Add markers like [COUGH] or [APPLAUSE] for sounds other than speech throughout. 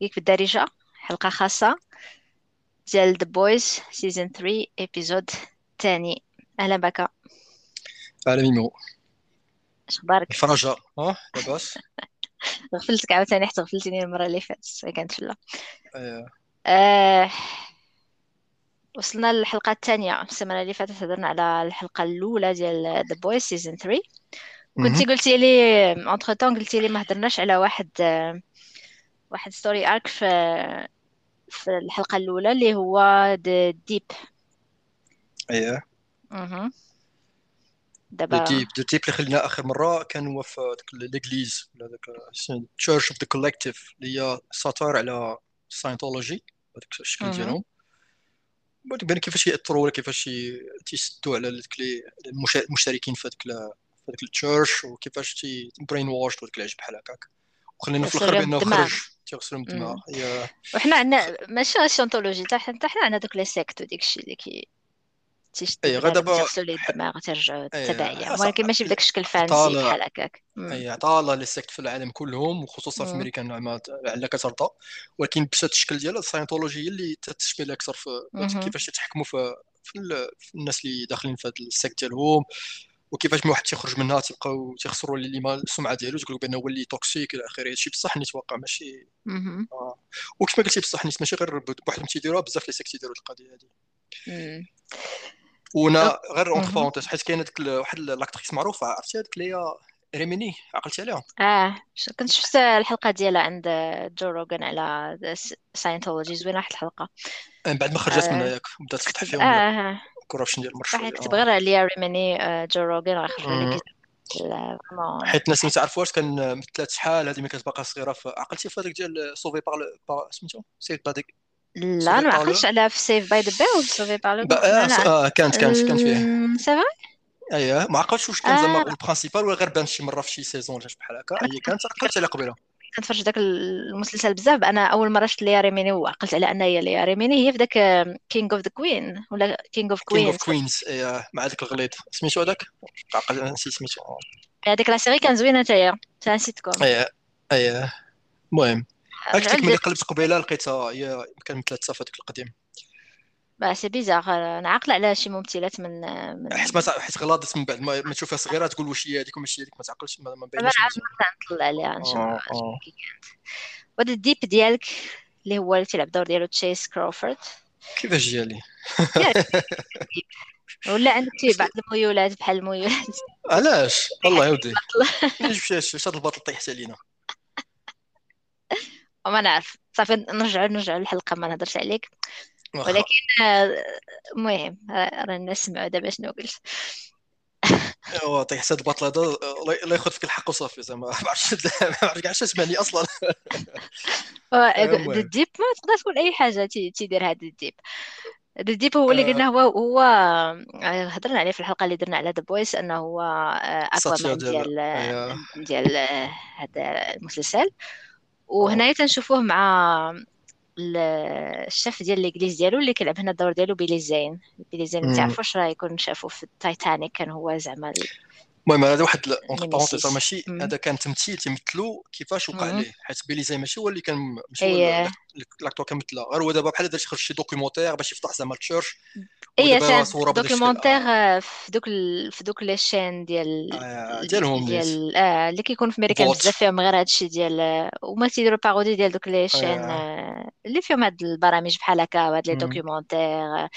Geek بالدارجة حلقة خاصة. ديال The Boys season 3 épisode تاني. أهلا بك. على ميمو. اش أخبارك؟ الفرجاء أه؟ لاباس [LAUGHS] غفلتك عاوتاني حتى غفلتيني المرة اللي فاتت. كانت فلا آه، آه وصلنا للحلقة الثانية السمانة اللي فاتت هضرنا على الحلقة الأولى ديال The Boys season 3 كنتي. قلتي لي entre-temps قلتي لي ما هضرناش على واحد آه، واحد story arc في في الحلقة الأولى اللي هو Deep اييه أها دابا Deep The Deep اللي خلينا آخر مرة كان هو في ديك l'église ولا داك church of the Collective اللي هي satire على Scientology هذاك الشكل ديالهم. بان كيفاش يأثروا ولا كيفاش تيسدوا على ديك المشتركين في هذيك في هذيك ال church وكيفاش تي brainwash وديك العجب بحال هكاك. وخلينا في الآخر بأنه خرج تيغسلوا من الدماغ مم. هي وحنا عندنا ماشي غير ال Scientology حتى حتى حنا عندنا دوك les sectes وديك الشيء اللي كي اي دابا ليه ح- الدماغ التبعية حس- ولكن ماشي بداك الشكل fancy بحال هكاك. اي عطا les sectes في العالم كلهم وخصوصا في. أمريكا نوعا لعلها كترضى ولكن بشات الشكل ديالها ال Scientology هي اللي تتشبه لها أكثر في. كيفاش يتحكموا في الناس اللي داخلين في هذا ال secte ديالهم وكيفاش من واحد تيخرج منها تيبقاو تيخسروا اللي ما السمعة ديالو تقول بأنه هو اللي toxic إلى آخره هادشي بصح نتوقع ماشي مهم. آه. وكما قلتي بصح نيت ماشي غير بوحدهم تيديروها بزاف les sectes تيديروا القضية. donc وأنا غير entre. parenthèses حيت كاينة ديك واحد l'actrice معروفة عرفتي هذيك اللي هي ريميني عقلتي عليها آه كنت شفت الحلقة ديالها عند جو روغان على Scientology زوينة واحد الحلقة من بعد ما خرجت منها آه ياك بدات تفتح فيهم آه الكوربشن ديال صح المرشوي كتب آه. غير عليا ريميني آه جو روغان غيخرجوا لك حيت الناس ما تعرفوش كان مثلات شحال هذه ملي كانت باقا صغيرة في عقلتي في هذاك ديال سوفي بار با سميتو؟ سيف باديك لا أنا ما عقلتش على في سيف باي ذا بيل سوفي بار آه, آه كانت كانت كانت فيه سي فري اييه ما عقلتش واش كان زعما آه. البرانسيبال ولا غير بان شي مرة في شي سيزون ولا بحال هكا. هي كانت عقلت عليها قبيلة. كنتفرج داك المسلسل بزاف أنا أول مرة شفت ليا ريميني وعقلت على أن هي ليا ريميني هي في داك King of the Queen ولا King of King of Queens Queens مع داك الغليظ. سميتو هذاك؟ عقلت نسيت سميتو. هذيك la série كان زوينة حتى هي حتى نسيتكم. اييه اييه المهم ديك ملي قلبت قبيلة لقيتها هي كان مثلات في هذاك القديم. bah c'est bizarre أنا عاقله على شي ممثلات من حيت من ما تع- حيت غلاضت من بعد ما, ما تشوفها صغيرة تقول واش هي هذيك وماشي هذيك ما تعقلش ما, ما نعاود مزيان نطلع عليها نشوف كي كانت وهذا The Deep ديالك اللي هو اللي تيلعب دور ديالو Chace Crawford كيفاش جالي [LAUGHS] ولا عندك شي بعض الميولات بحال الميولات. [LAUGHS] علاش؟ الله يودي [LAUGHS] البطل شي شي هاد الباطل طيحت علينا؟ وما نعرف. صافي نرجعوا نرجعوا للحلقة ما نهضرش عليك. ولكن آه، المهم آه، راه الناس سمعوا دابا شنو قلت. ايوا طيحت هاد الباطل هذا الله ياخذ فيك الحق وصافي زعما ما عرفتش [LAUGHS] ما عرفتش كاع شنو سمعني أصلا. [LAUGHS] المهم. The Deep ما تقدر تقول أي حاجة تي- تيدير هذا The Deep. The Deep هو اللي قلنا آه، هو هو آه، هضرنا عليه في الحلقة اللي درنا على The Boys أنه هو آه، ساتير Aquaman ديال ديال آه، هذا المسلسل. وهنايا تنشوفوه مع الشيف ديال الانجليز ديالو اللي كيلعب هنا الدور ديالو Billy Zane Billy Zane ما. تعرفوش راه يكون شافو في التايتانيك كان هو زعما المهم هذا واحد اونتر بارونتيز ماشي. هذا كان تمثيل تيمثلوا كيفاش وقع. ليه حيت بيلي زي ماشي هو اللي كان ماشي هو لاكتور كان مثلا غير هو دابا بحال دار شي دوكيومونتير باش يفضح زعما التشيرش اي صوره شكل دوكيومونتير في دوك ال... في دوك لي شين ديال آه، ديالهم ديال آه اللي كيكون في امريكان فوت بزاف فيهم غير هادشي ديال وما تيديروا بارودي ديال دوك لي شين آه. اللي فيهم هاد البرامج بحال هكا وهاد لي. دوكيومونتير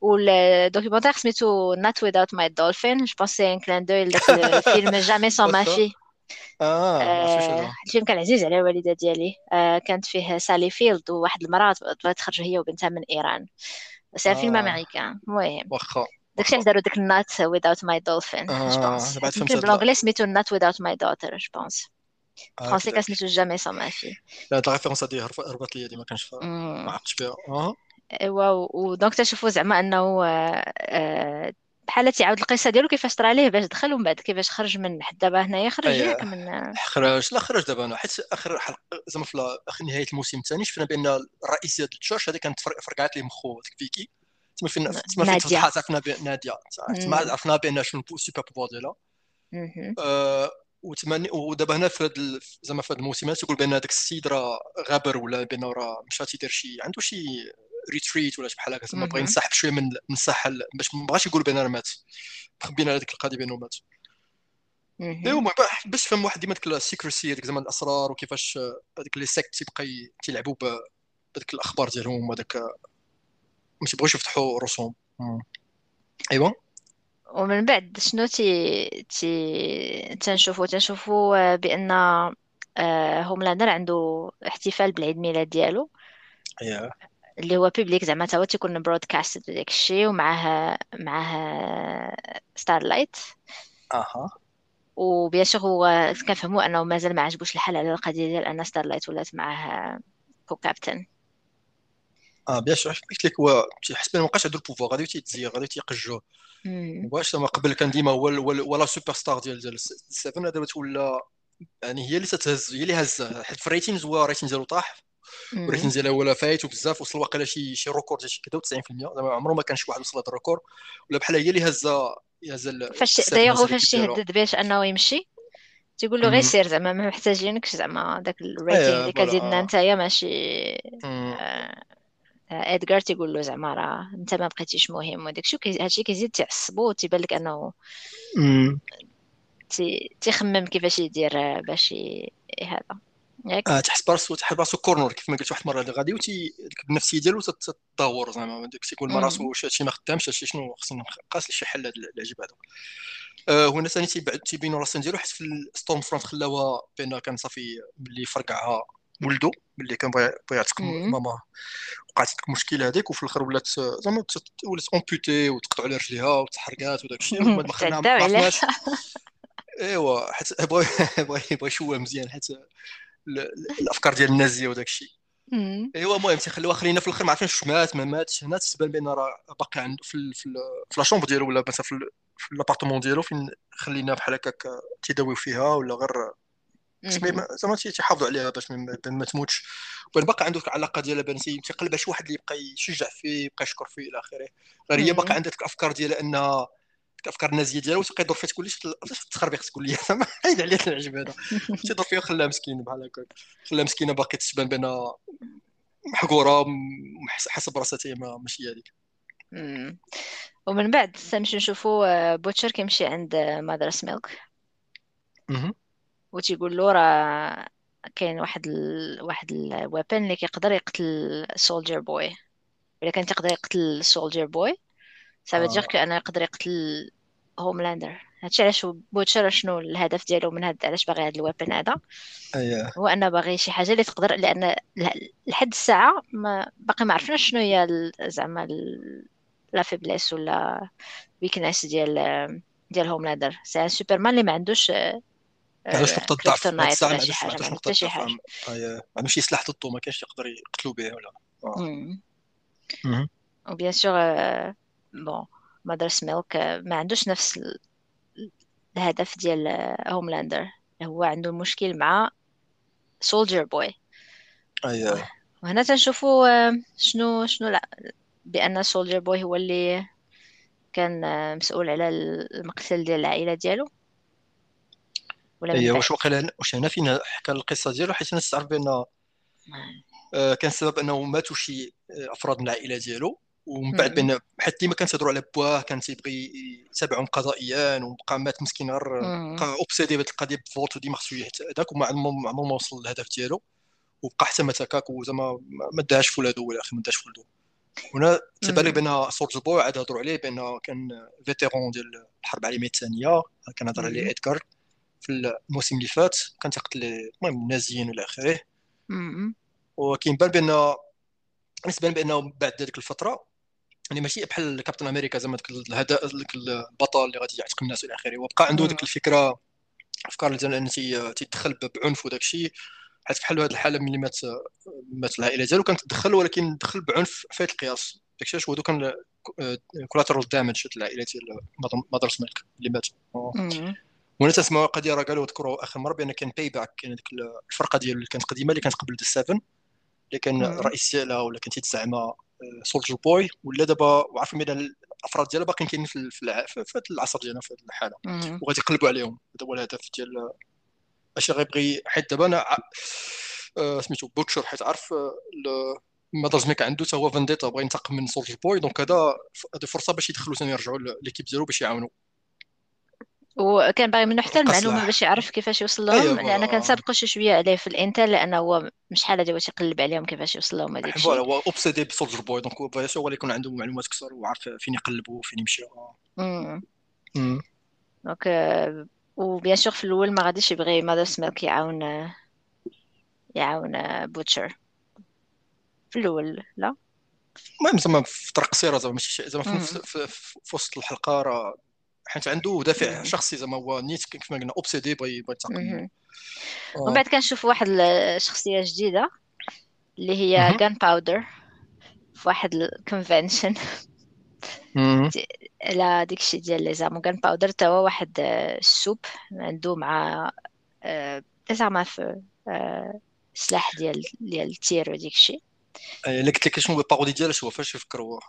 والدوكيومونتير سميتو Not Without My Dolphin. جو بونس سي ان كلان دوي لداك الفيلم جامي سون ما في آه آه، الفيلم كان عزيز على الوالدة ديالي آه، كانت فيه سالي فيلد وواحد المرأة بغات تخرج هي وبنتها من إيران بس فيلم آه امريكان المهم واخا داكشي علاش داروا ديك النات without my dolphin جو آه بونس يمكن بالانجلي سميتو not without my daughter جو بونس فرونسي كان هكذاك سميتو جامي سون ما في لا هاد الريفيرونس هادي هرب- هربت لي هادي ما كانش فا- ما. عرفتش بها ايوا ودونك تشوفوا زعما انه آه، آه، بحال تيعاود القصة ديالو كيفاش طرا ليه باش دخل ومن بعد كيفاش خرج من حد. دابا هنايا خرج ياك من آه، خرج. لا خرج دابا أنا. حيت آخر حلقة زعما في آخر نهاية الموسم الثاني شفنا بأن الرئيس ديال التشرش هذه كانت فر- فرقعت ليه مخو ديك فيكي. تما فين تما فين فتحات عرفنا بان نادية. تما. عرفنا بأن شنو السوبر بوفوار ديالها. آه، وتمني ودابا هنا في هذا زعما في هذا الموسم تيقول بأن هذاك السيد راه غابر ولا بأنه راه مشى تيدير شي عنده شي ريتريت ولا شي بحال هكا زعما بغى ينسحب شوية من من الساحه باش ما بغاش يقول بان راه مات مخبيين على ديك القضية بأنه مات ايوا باش تفهم واحد ديما ديك السيكريسي هذيك زعما الأسرار وكيفاش هذيك لي سيكت تيبقى تيلعبوا بهذيك الأخبار ديالهم وهذاك ما تيبغوش يفتحوا رسوم ايوا ومن بعد شنو تي تي تنشوفو؟ تنشوفو آه، بأن آه، Homelander عنده احتفال بالعيد ميلاد ديالو. Yeah. اللي هو public زعما تا هو تيكون broadcast داك الشيء ومعاه معاه Starlight أها. و bien sûr هو كنفهموا أنه مازال ما عجبوش الحال على القضية ديال أن Starlight ولات معاه co-captain آه bien sûr قلت لك هو تيحس بان مابقاش عنده ال pouvoir غادي تيتزيغ غادي تيقجوه واش ما قبل كان ديما هو هو la superstar ديال ديال 7 دابا تولى يعني هي اللي تتهز هي اللي هزه حيت في الريتينز هو الريتين ديالو طاح. الريتين ديالها ولا فايت وبزاف وصل واقيلا شي شي ريكورد شي كذا 90% زعما عمره ما كان شي واحد وصل هذا الريكورد. ولا بحال هي اللي هزه هزه فاش دايوغ فاش تيهدد باش انه يمشي تيقول له غير سير زعما ما محتاجينكش زعما داك الريتين أيوة، اللي كتزيد لنا نتايا ماشي. آه، إدغار تيقول له زعما راه انت ما بقيتيش مهم وداك الشيء هادشي كيزيد تعصبو وتيبان لك انه تيخمم كيفاش يدير باش هذا. ياك. آه تحس براسو تحس براسو كورنر كيف ما قلت واحد المره غادي وتي النفسية ديالو تتدهور زعما. داك تيقول مع راسو واش هادشي ما خدامش هادشي شنو خصني نقاس شي حل هذا العجب هذا آه هنا ثاني تيبعد تيبينوا راسهم ديالو حيت في الستورم فرونت خلاوها بان كان صافي ملي فرقعها ولدو ملي كان بغى يعتق ماما وقعت ديك المشكلة هذيك وفي الآخر ولات زعما ولات امبوتي وتقطعوا على رجليها وتحرقات وداك الشيء. ما خلينا ما عرفناش. [LAUGHS] إيوا حيت بغى بغى يشوه مزيان حيت الأفكار ديال النازيه وداك الشيء. ايوا المهم تيخليوها خلينا في الآخر ما عرفناش مات ما ماتش. هنا تبان بأن راه باقي عنده في في, في la chambre ديالو ولا مثلا في, في l'appartement ديالو فين خلينا بحال هكاك تيداويو فيها ولا غير زعما تيحافظوا عليها باش ما تموتش. وين باقي عنده العلاقه ديالها بأن تيقلب شي واحد اللي يبقى يشجع فيه يبقى يشكر فيه إلى آخره. غير هي باقي عندها الأفكار ديالها أنها الافكار النازيه ديالها وتبقى يدور فيها تقول لي التخربيق تقول لي زعما [LAUGHS] عيد عليا العجب هذا تيدور [LAUGHS] فيها خلاها مسكينه بحال هكا خلاها مسكينة باقي تبان بأنها محقورة حسب راسها هي ماشي هذيك. ومن بعد نمشي نشوفوا Butcher كيمشي عند Mother's Milk. وتيقول له راه كاين واحد ال... واحد ال weapon اللي كيقدر يقتل Soldier Boy الا كان تقدر يقتل Soldier Boy ça veut dire que أنا يقدر يقتل Homelander هادشي علاش Butcher شنو الهدف ديالو من هاد علاش باغي هاد ال weapon هذا؟ اييه هو أنه باغي شي حاجة اللي تقدر لأن لحد الساعة ما باقي ما عرفناش شنو هي زعما la faiblesse ولا weakness ديال ديال Homelander c'est Superman اللي ما عندوش علاش نقطة ضعف. ما عندوش نقطة ضعف. ما عندوش شي سلاح ضده ما كاينش يقدر يقتلوا به ولا. و bien sûr bon Mother's Milk ما عندوش نفس الهدف ديال Homelander هو عنده مشكل مع Soldier Boy اييه وهنا تنشوفوا شنو شنو لا بأن Soldier Boy هو اللي كان مسؤول على المقتل ديال العائلة ديالو. ولا اييه واش وقيلا واش هنا فين حكى القصة ديالو حيت الناس تعرف بأن نعم. آه كان السبب أنه ماتوا شي أفراد من العائلة ديالو ومن بعد بأن حيت ديما كان تهضروا على بواه كان تيبغي يتابعهم قضائيا وبقى مات مسكين غير بقى اوبسيدي بهذه القضية بفولت وديما خصو هذاك وما عمره ما وصل للهدف ديالو. وبقى حتى مات هكاك وزعما ما داهاش في ولادو ولا أخي ما داهش في ولادو. هنا تبان لي بان سولج بوي عاد هضروا عليه بان كان فيتيرون ديال الحرب العالمية الثانية كان هضر عليه ادكار في الموسم اللي فات كان تيقتل المهم النازيين والى آخره. وكاين بان بان نسبه بأنه بعد هذيك الفترة يعني ماشي بحال كابتن أمريكا زعما داك البطل اللي غادي يعتق الناس إلى آخره. وبقى عنده ديك الفكرة أفكار ديال انه تيدخل بعنف وداك الشيء. حيت بحال هذه الحالة ملي مات مات العائلة ديالو كانت تدخل ولكن دخل بعنف فايت القياس. داكشي علاش هو كان collateral damage العائلة ديال Mother's Milk اللي مات وأنا تسمع قضية راه قالوا ذكروا آخر مرة بأن كان Payback كان ديك الفرقة ديالو اللي كانت قديمة اللي كانت قبل The 7 اللي كان الرئيس ديالها ولا كانت تزعم Soldier Boy ولا دابا وعارفين بان الأفراد ديالها باقيين كاينين في في, العصر ديالنا في هذه الحالة. وغادي يقلبوا عليهم. هذا هو الهدف ديال اش غيبغي حيت دابا أنا آه، سميتو Butcher حيت عارف Mother's Milk عنده حتى هو vendetta بغى ينتقم من Soldier Boy donc هذا هذه فرصة باش يدخلوا ثاني يرجعوا l'équipe ديالو باش يعاونوا. وكان باغي منه حتى المعلومة باش يعرف كيفاش يوصل لهم أيوة لأن كان سابقه شي شوية عليه في ال intel لأنه هو مش حال هذه واش يقلب عليهم كيفاش يوصل لهم هذيك الشيء هو obsédé ب Soldier Boy donc هو يكون عنده معلومات أكثر وعارف فين يقلب وفين يمشي donc و bien sûr في الأول ما غاديش يبغي Mother's Milk يعاون يعاون Butcher. في الأول لا. المهم زعما في طرق قصيرة زعما ماشي زعما في وسط الحلقة راه حيت عنده دافع شخصي زعما هو نيت كيف ما قلنا obsédé بغى بغى ينتقم ومن بعد كنشوف واحد الشخصيه جديدة اللي هي Gunpowder في واحد ال convention على ديك الشيء ديال لي زعما Gunpowder تا هو واحد ال supe عنده مع زعما في سلاح ديال ديال ال tir وديك الشيء الا قلت لك شنو هو ال parodie ديالها شو فاش يفكروا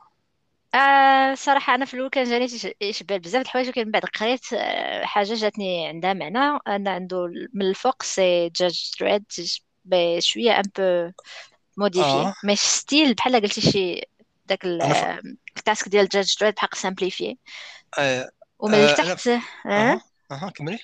آه صراحة أنا في الأول كان جاني يشبه بزاف د الحوايج ولكن من بعد قريت آه، حاجة جاتني عندها معنى أن عنده من الفوق c'est Judge Dredd بشوية un peu modifié آه. مش style بحال قلتي شي داك ال casque ديال Judge Dredd بحق simplifié آه. ومن آه التحت أنا... أه؟ أه. كملي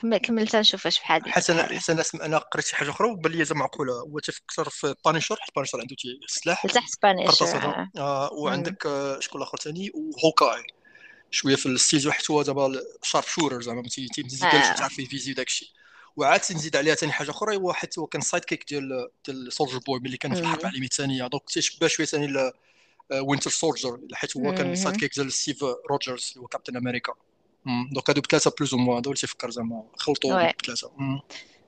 كمل كمل تنشوف اش بحال حسن حسن أنا قريت شي حاجة أخرى وبان لي زعما معقولة. هو تفكر في Punisher حيت Punisher عنده سلاح لتحت Punisher آه. وعندك آه شكون الآخر ثاني و Hawkeye شوية في الستيج حيت هو دابا sharpshooter زعما ما تيزيدش آه. تعرف ي viser وداك الشيء. وعاد نزيد عليها ثاني حاجة أخرى هو حيت هو كان sidekick ديال ديال Soldier Boy ملي كان في الحرب العالمية الثانية. donc تيشبه شوية ثاني Winter Soldier حيت هو كان sidekick ديال Steve Rogers اللي هو Captain America donc هادو بثلاثه plus ou moins هادو اللي تيفكر زعما خلطوا بثلاثه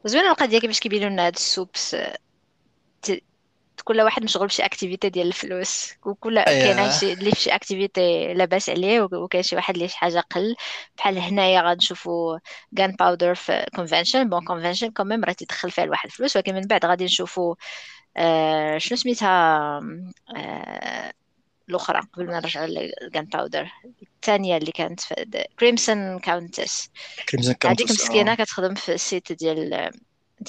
زوينه القضية كيفاش كيبينوا لنا هاد ال supes؟ كل واحد مشغول بشي activité ديال الفلوس وكل أيه. كاين شي اللي في شي activité لاباس عليه وكاين شي واحد اللي شي حاجة قل. بحال هنايا غنشوفوا Gunpowder في convention bon convention quand même راه تيدخل فيها الواحد الفلوس ولكن من بعد غادي نشوفوا آه شنو سميتها؟ آه الأخرى قبل ما نرجع ل Gunpowder الثانية اللي كانت في Crimson Countess Crimson Countess هذيك مسكينة كتخدم في ال site ديال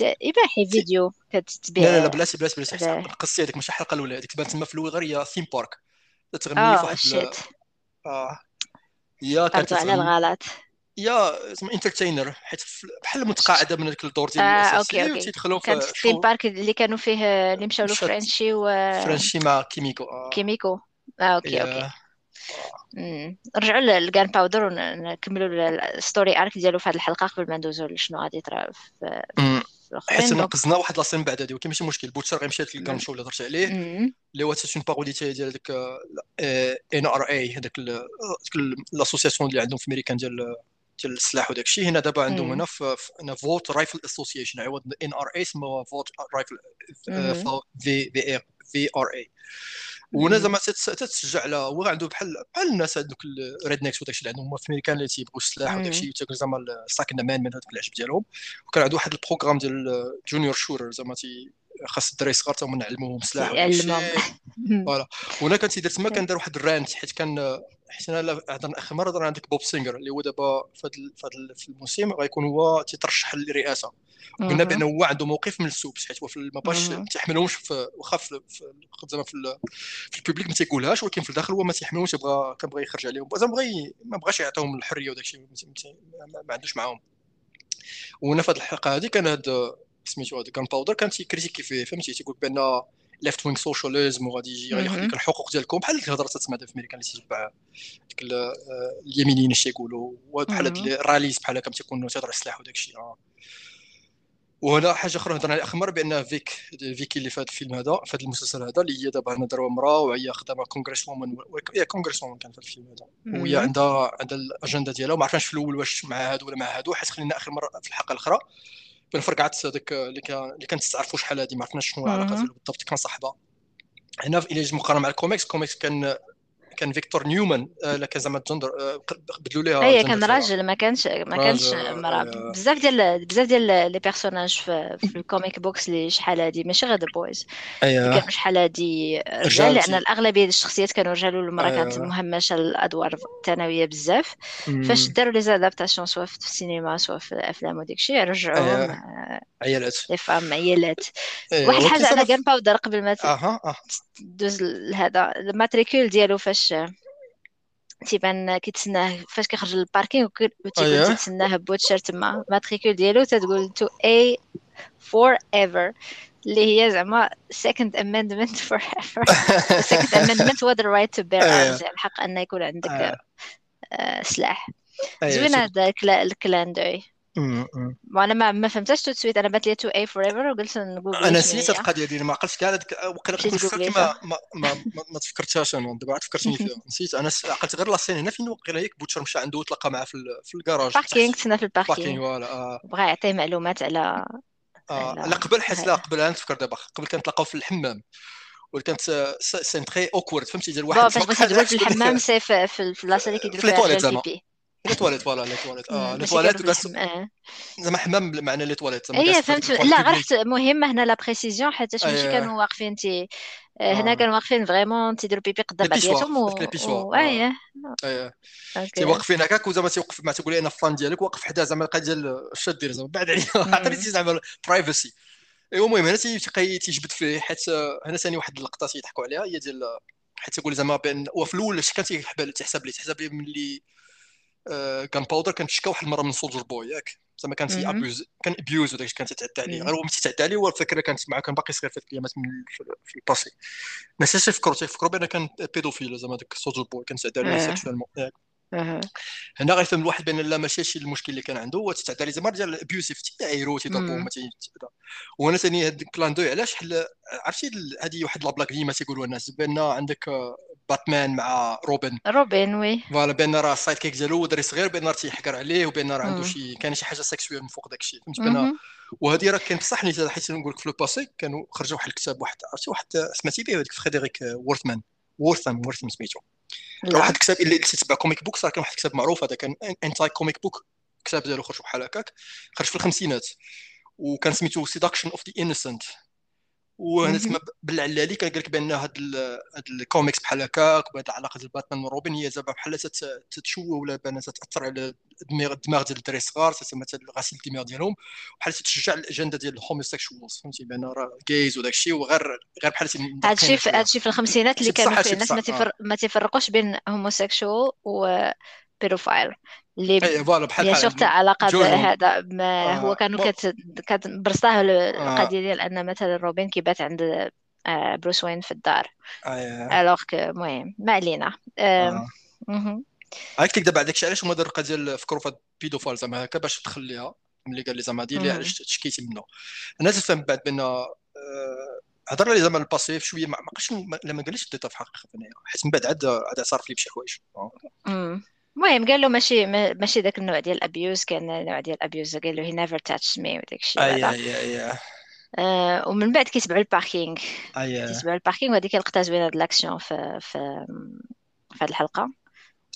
اباحي فيديو كتبيع لا لا بلاتي بلاتي بلاتي قصتي هذيك ماشي الحلقة الأولى هذيك تبان تما في الأول غير هي theme park تغني في واحد آه. يا كانت على الغلط. يا زعما entertainer حيت بحال متقاعده من ديك الدور ديال آه OK OK. تيدخلوا في ال theme park اللي كانوا فيه اللي مشاو له Frenchie و Frenchie مع Kimiko آه. Kimiko آه OK OK. نرجعوا ل Gunpowder ونكملوا ال story arc ديالو في هذه الحلقة قبل ما ندوزو لشنو غادي يطرا في حيت نقزنا واحد la scène بعد هذه ولكن ماشي مشكل. Butcher غيمشي لل gun show اللي هضرت عليه اللي هو c'est une parodie ديال هذاك NRA هذاك l'association اللي عندهم في امريكان ديال ديال السلاح وداك الشيء. هنا دابا عندهم هنا في Vought Rifle Association عوض NRA سموها فوت رايفل VRA وهنا زعما تتشجع على هو عنده بحال بحال الناس هذوك ال rednecks وداك الشيء اللي عندهم في أمريكان اللي تيبغوا السلاح وداك الشيء تيقول زعما ستاك مان من هذاك العجب ديالهم. وكان عنده واحد ال programme ديال junior shooter زعما تي خاص الدراري الصغار تما نعلموهم السلاح [LAUGHS] voilà. وهنا كان تيدير تما كان دار واحد ال rant حيت كان حيت أنا هضرنا اخر مرة هضرنا عندك Bob Singer اللي هو دابا في هذا في الموسم غيكون هو تيترشح للرئاسة. قلنا بانه هو عنده موقف من ال supes حيت هو في ما باش تيحملهمش في واخا في زعما في, في ال public ما تيقولهاش ولكن في الداخل هو ما تيحملهمش بغى كان بغى يخرج عليهم. زعما بغى ما بغاش يعطيهم الحرية وداك الشيء ما عندوش معاهم. وهنا في هذه الحلقة هذه كان هذا سميتو هذا Gunpowder كان تي critiquer فيه فهمتي؟ تيقول بأن left wing socialism وغادي يجي لك الحقوق ديالكم بحال الهضرة تسمع في أمريكا اللي تتبع ديك اليمينيين اش تيقولوا. بحال ال rallies بحال هكا تيكونوا تيهضر السلاح وداك الشيء وهنا حاجة أخرى هضرنا عليها اخر مره بأن فيك فيكي اللي في هذا الفيلم هذا في هذا المسلسل هذا اللي هي دابا هنا داروا امرأة وهي خدامة congresswoman هي congresswoman كان في الفيلم هذا. وهي عندها عندها الاجنده ديالها وما عرفناش في الأول واش مع هادو ولا مع هادو حيت خلينا آخر مرة في الحلقة الأخرى بين فرقعت هذاك اللي كان اللي كانت تعرفوا شحال هذه ما عرفناش شنو العلاقة ديالو بالضبط كان صاحبها. هنا إلى مقارنة مع ال comics ال comics كان كان فيكتور نيومان آه كان زعما الجندر آه بدلوا ليها هي كان راجل ما كانش ما كانش مراه بزاف ديال بزاف ديال les personnages في, في ال comic books اللي شحال هادي ماشي غير أيوة. كانوا شحال هادي رجال لأن الأغلبية الشخصيات كانوا رجال والمراه أيوة. كانت مهمشة الأدوار الثانوية بزاف. فاش داروا les adaptations سواء في السينما سواء في الافلام وديك الشيء رجعوهم أيوة. عيالات. les femmes عيالات. واحد الحاجة على Gunpowder قبل ما أها آه دوز هذا ال matricule ديالو فاش تيبان كيتسناه فاش كيخرج لل parking وتيكون أيه. تيتسناه بوتشر تما matricule ديالو تتقول 2A forever اللي هي زعما second amendment [LAUGHS] forever [LAUGHS] second amendment هو the right to bear arms الحق أن يكون عندك أيه. آه سلاح. زوين هذا الكلان دوي وأنا ما ما فهمتش تو سويت. أنا بات لي تو اي فور ايفر وقلت نقول أنا نسيت القضية ديالي ما عقلتش كاع وقيلا كنت ما ما ما, ما تفكرتهاش أنا دابا عاد فكرتني فيها. [LAUGHS] نسيت. أنا عقلت غير لاسين هنا فين وقيلا هيك بوتشر مشى عنده وتلاقى معاه في, في الكراج باركينغ تسنى في الباركينغ فوالا آه. بغا يعطيه معلومات على آه. لا قبل حيت لا قبل أنا نتفكر دابا. قبل كنتلاقاو في الحمام. كانت سين تري اوكورد فهمتي؟ ديال واحد فاش بغيتي في الحمام سي في البلاصه اللي كيديروا فيها البيبي لي تواليت فوالا لي تواليت آه لي تواليت بس زعما حمام بمعنى لي تواليت اي فهمت لا غير مهمه هنا لا بريسيزيون حيت ماشي كانوا واقفين تي هنا كانوا واقفين فريمون تيديروا بيبي قدام بعضياتهم و اي اي تي واقفين هكاك وزعما تيوقف ما تقول أنا فان ديالك واقف حدا زعما القضية ديال الشد ديال زعما بعد عليا. عطيني زعما privacy ايوا المهم هنا تيبقى تيجبد فيه حيت هنا ثاني واحد اللقطة تيضحكوا عليها هي ديال حيت تقول زعما بأن وفي الأول اش كان تيحسب لي تحسب لي ملي Gunpowder كان تشكى واحد المرة من سولجر بوي ياك. زعما كان abuse كان abuse وداك كان تتعدى عليه. غير هو ملي تتعدى عليه هو الفكرة كانت معاه كان باقي صغير في الايامات في ال passé الناس تيفكروا تيفكروا بان كان pédophile زعما داك سولجر بوي كان تعدى عليه sexuellement هنا غيفهم الواحد بأن لا ماشي هادشي المشكل اللي كان عنده هو تتعدى عليه. زعما ديال abusif تيعايرو تيضربو ما وأنا ثاني هاد ال clin d'œil علاش حل عرفتي هذه واحد la blague ديما تيقولوا الناس بأن عندك باتمان مع روبن روبن وي فوالا بان راه ال sidekick ديالو دري صغير بان راه تيحقر عليه وبان راه عنده شي كان شي حاجة sexuel من فوق داك الشيء فهمت بان وهذه راه كان بصح حيت نقول لك في ال passé كانوا خرجوا واحد الكتاب واحد عرفتي واحد سمعتي به هذاك فريدريك Wertham Wertham Wertham سميتو. واحد الكتاب اللي تتبع comic books كان واحد الكتاب معروف هذا كان anti comic book الكتاب ديالو خرج بحال هكاك. خرج في الخمسينات. وكان سميتو Seduction of the Innocent وهنا تما بالعلالي كان قال لك بأن هاد هاد الكوميكس بحال هكاك وهاد العلاقه ديال باتمان وروبن هي زعما بحال تتشوه ولا بأن تأثر على الدماغ الدماغ ديال الدراري الصغار تسمى غسيل الدماغ ديالهم بحال تشجع الأجندة ديال ال homosexuals فهمتي؟ بأن راه جايز وداك الشيء وغير غير بحال هادشي في هادشي في الخمسينات اللي كانوا فيه الناس ما تيفرقوش بين homosexual و بيروفايل اللي فوالا بحال بحال شفت علاقة بهذا ما آه. هو كانوا كت كتبرصاه القضية ديال أن مثلا روبين كيبات عند آه، بروس وين في الدار. الوغ كو المهم ما علينا. آه. هاك تكذب داكشي علاش هما داروا القضية فكروا في البيدوفال؟ زعما هكا باش تخليها. ملي قال لي زعما ديري علاش تشكيتي منه؟ أنا تفهم بعد بأن هضر لي زعما الباسيف شوية ما بقاش لا ما قاليش الديتا في الحقيقة حيت من بعد عاد عاد اعترف لي بشي حوايج. المهم قال له ماشي ماشي ذاك النوع ديال ال abuse كان نوع ديال ال abuse قال له he never touched me وداك الشيء أي أي أي آه ومن بعد كيتبعوا ال parking أي. كيتبعوا ال parking وهذيك لقطه زوينه هاد الأكسيون في في في هذه الحلقة.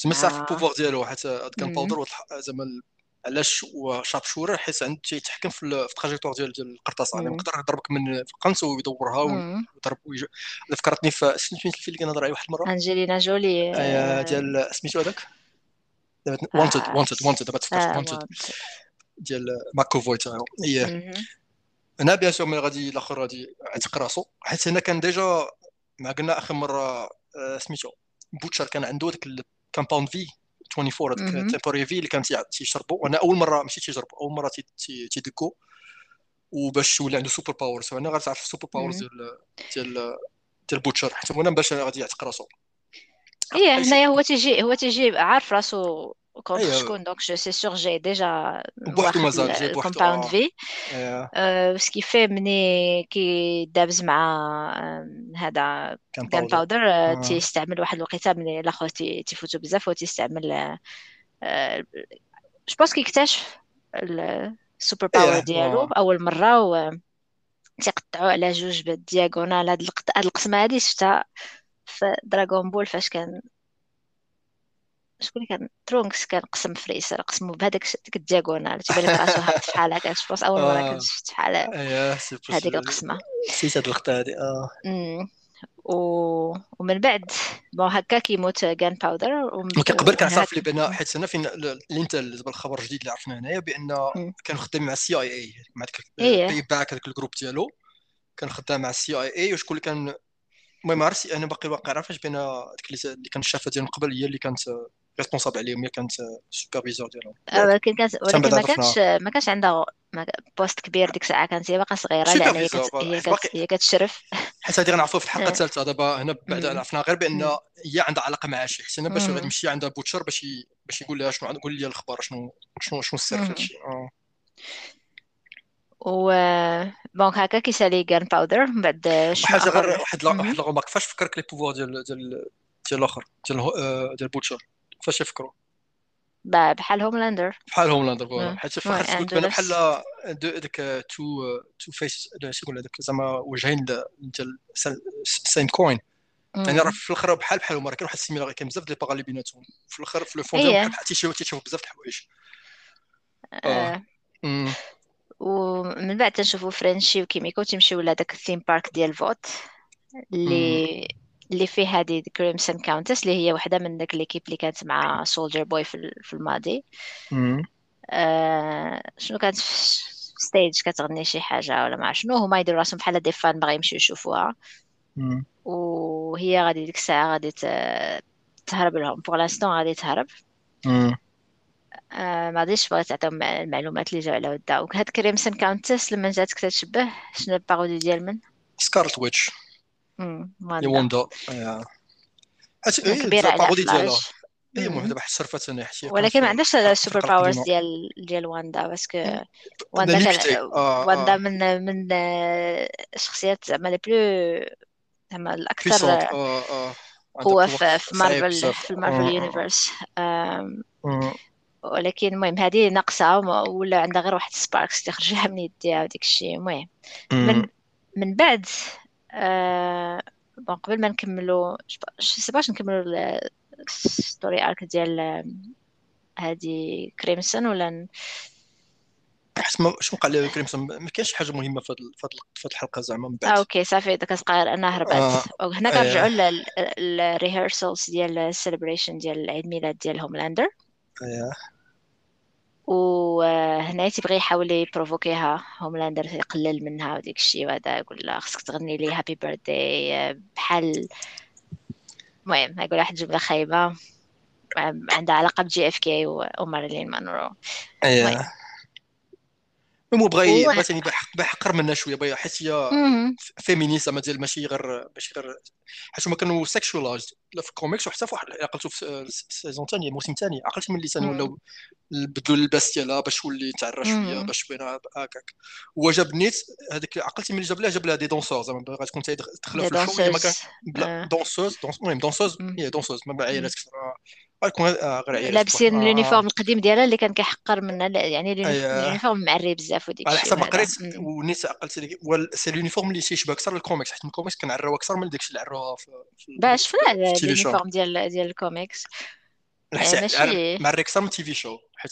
تما صار في ال pouvoir ديالو حتى Gunpowder زعما علاش هو sharpshooter حيت عنده تيتحكم في ال trajectoire ديال ديال القرطاسه يعني يقدر يضربك من في القنص ويدورها ويضرب فكرتني في سميتو الفيلم اللي كنهضر عليه واحد المره أنجلينا جولي ديال سميتو هذاك؟ Wanted Wanted Wanted دابا تفكرت Wanted ديال McAvoy تا هي هنا bien sûr ملي غادي الآخر غادي يعتق راسو حيت هنا كان déjà ما قلنا آخر مرة سميتو بوتشر كان عنده ديك ال Compound V 24 هذاك ال temporary V اللي كان تيشربوا وأنا أول مرة ماشي تيجربوا أول مرة تيدكو. وباش يولي عنده سوبر باورز فانا غتعرف السوبر باورز ديال ديال ديال بوتشر حتى هنا باش غادي يعتق راسو. إيه هنايا هو تيجي هو تيجي عارف راسو كونتر أيوة. شكون دونك جو سي سور جاي ديجا بوحدو مازال جاي بوحدو الكومباوند في سكي في ملي كيدابز مع هذا كان باودر تيستعمل واحد الوقيته ملي الآخر تيفوتو بزاف هو تيستعمل je pense كيكتشف ال super power ديالو اول مره و تيقطعوا على جوج بال diagonale هاد القسمه هادي شفتها في دراغون بول فاش كان شكون كان؟ ترونكس كان قسم فريسر قسمو بهذاك ديك ال diagonale تيبان لك راسو هابط فحال هكا شفت أول مرة كنت شفت فحال هذيك القسمة. نسيت هاد اللقطه هادي آه. و... ومن بعد bon هكا كيموت غان باودر. قبل صافي لي بان حيت أنا فين اللي انت الخبر الجديد اللي عرفنا هنايا بأن كان خدام مع ال CIA مع Payback هذاك ال groupe ديالو كان خدام مع ال CIA وشكون اللي كان المهم عرفتي أنا باقي واقع عارفاش بان ديك اللي كان الشافة ديال قبل هي اللي كانت responsable عليهم هي كانت superviseur ديالهم. ولكن كانت ولكن ما كانش ما كانش عندها poste كبير ديك الساعة كانت هي باقا صغيرة لأن هي كانت هي كانت هي كتشرف. حيت هذه غنعرفوا في الحلقة [LAUGHS] الثالثة دابا هنا بعد عرفنا غير بأن هي عندها علاقة مع شي حيت باش غادي يمشي عند بوتشر باش باش يقول لها شنو قول لي الخبر شنو شنو شنو السر في هادشي. و donc هكا كيسالي كان باودر من بعد حاجة غير واحد واحد ال remarque كيفاش فكرك les pouvoirs ديال ديال ديال الآخر ديال ديال بوتشر كيفاش يفكروا؟ بحال هوملاندر بحال هوملاندر voilà حيت في الآخر قلت بان بحال ديك two two face يقول هذاك؟ زعما وجهين ديال same coin يعني راه في الأخر بحال بحال هما راه كاين واحد ال similaire كاين بزاف ديال اللي بيناتهم. في الأخر في le fond ديالهم بحال تيشوف تيشوف بزاف د الحوايج. آه. ومن بعد تنشوفوا فرنشي وكيميكو تيمشيو لهذاك ال theme park ديال فوت اللي اللي فيه هذه كريمسون كاونتس اللي هي واحدة من ذاك l'équipe اللي كانت مع سولجر بوي في, في الماضي. آه شنو كانت في stage كتغني شي حاجة ولا ما شنو هما يديروا راسهم بحال des fans باغي يمشيو يشوفوها. وهي غادي ديك الساعة غادي تهرب لهم. pour l'instant غادي تهرب. آه ما غاديش بغيت تعطيهم المعلومات اللي جاو على ودها. وهاد كريمسون كاونتس لما جات كتشبه شنو ال parodie ديال من؟ سكارلت ويتش ووندا كبيرة على ديالها. هي المهم دابا صرفت أنا حتى ولكن ما عندهاش ال super powers ديال ديال واندا parce que واندا كان واندا من من الشخصيات زعما les plus زعما الأكثر قوة في مارفل في ال Marvel universe ولكن المهم هذه ناقصة ولا عندها غير واحد sparks اللي خرجها من يديها وديك الشيء. المهم من من بعد آه bon قبل ما نكملو سي باش نكملو ال story arc ديال هادي كريمسون ولا ما شنو قال لي كريمسون ما كاينش حاجة مهمة في هاد الحلقة زعما من بعد. آه OK صافي داك صغير أنا هربت. آه. هنا كنرجعوا لل rehearsals ديال ال celebration ديال العيد ميلاد ديال هوملاندر اييه وهنا تيبغي يحاول يبروفوكيها هوملاندر يقلل منها وديك الشيء وهذا يقول لها خصك تغني لي happy birthday بحال المهم يقول واحد جملة خايبة عندها علاقة ب JFK ومارلين مونرو اييه مو بغى بغى ثاني بحقر منها شوية بغى حيت هي féministe زعما ديال ماشي غير ماشي غير حيت هما كانوا sexualized في الكوميكس وحتى في واحد عقلتو في ال saison الثانية الموسم الثاني عقلت ملي ثاني ولاو بدلوا اللباس ديالها باش تولي تعرى شوية باش بينها هكاك. هو جاب نيت هذيك عقلتي ملي جاب لها جاب لها des danseurs زعما باغا تكون تدخلها في ال show ما كان danseuses المهم danseuses هي دونسوز ما عيالات كثر غيكون غير لابسين ال uniforme القديم ديالها اللي كان كيحقر منا يعني ال uniforme معري بزاف وديك على حسب ما قريت ونيت عقلت c'est ال uniforme اللي تيشبه أكثر الكوميكس حيت الكوميكس كنعريوها أكثر من داكشي اللي عروها في شفنا ال uniforme ديال ديال الكوميكس ماشي مع أكثر من TV show حيت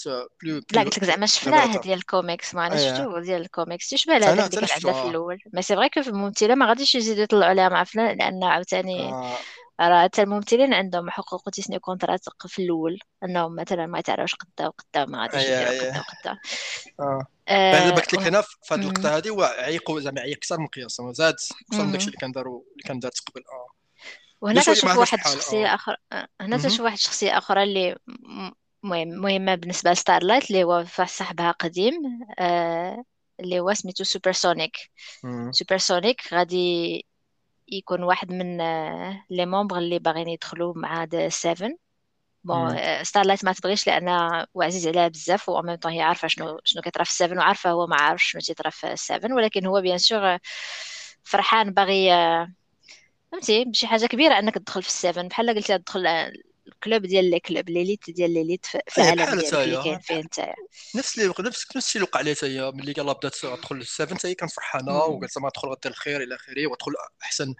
لا قلت لك زعما شفناه ديال الكوميكس ما أنا شفتو ديال الكوميكس تيشبه لهذاك اللي كان عندنا في الأول mais c'est vrai que في الممثله ما غاديش يزيدوا يطلعوا عليها مع فلان لأن عاوتاني راه حتى الممثلين عندهم حقوق تيسنيو contrats في الأول أنهم مثلا ما يتعرفوش قدا وقدا ما غاديش يديروا قدا وقدا آه. بعد قلت لك هنا في هذه اللقطه هذه عيقوا زعما عيق أكثر من قياس زاد أكثر من داكشي اللي كان داروا اللي كان دارت قبل آه. وهنا تشوف واحد الشخصيه آه. أخرى هنا تشوف واحد الشخصيه أخرى اللي مهم مهمة بالنسبة لستارلايت اللي هو صاحبها قديم آه اللي هو سميتو سوبر سونيك سوبر سونيك غادي يكون واحد من les membres اللي باغيين يدخلوا مع the 7 bon ستارلايت ما تبغيش لأن عزيز عليها بزاف و même temps هي عارفة شنو شنو كيطرا في 7 وعارفه هو ما عارفش شنو تيطرا في 7 ولكن هو bien sûr فرحان باغي فهمتي؟ بشي حاجة كبيرة أنك تدخل في 7 بحال قلتي تدخل ال club ديال les clubs l'élite ديال l'élite في إيه، العالم ديالك اللي كاين فيه نتايا. نفس اللي نفس نفس الشيء اللي وقع لها هي. ملي يلاه بدات تدخل لل Seven هي كانت فرحانة وقالت زعما تدخل غدير الخير إلى آخره وتدخل أحسن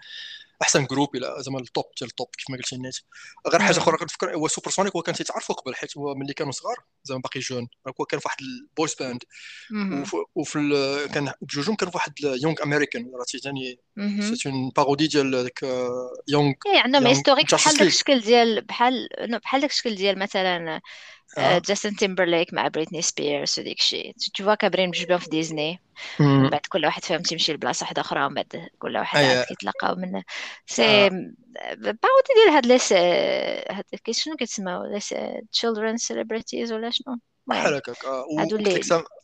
أحسن groupe إلى زعما ال top ديال ال top كيف ما قلتي نيت غير حاجة أخرى كنفكر هو سوبر سونيك هو كان تيتعرفوا قبل حيت هو ملي كانوا صغار زعما باقي jeunes. هو كان في واحد ال boys band وفي كان بجوجهم كانوا في واحد young american راه ثاني c'est une parodie ديال داك young إي عندهم historique بحال داك الشكل ديال بحال بحال داك الشكل ديال مثلا Justin Timberlake مع Britney Spears وديك الشيء تو فوا كابرين بجوج في ديزني من بعد كل واحد فيهم تيمشي لبلاصة واحدة أخرى ومن بعد كل واحد عاد كيتلاقاو من c'est parodie ديال هاد les هاد شنو كيتسماو؟ les children celebrities ولا شنو؟ بحال هكاك هادو اللي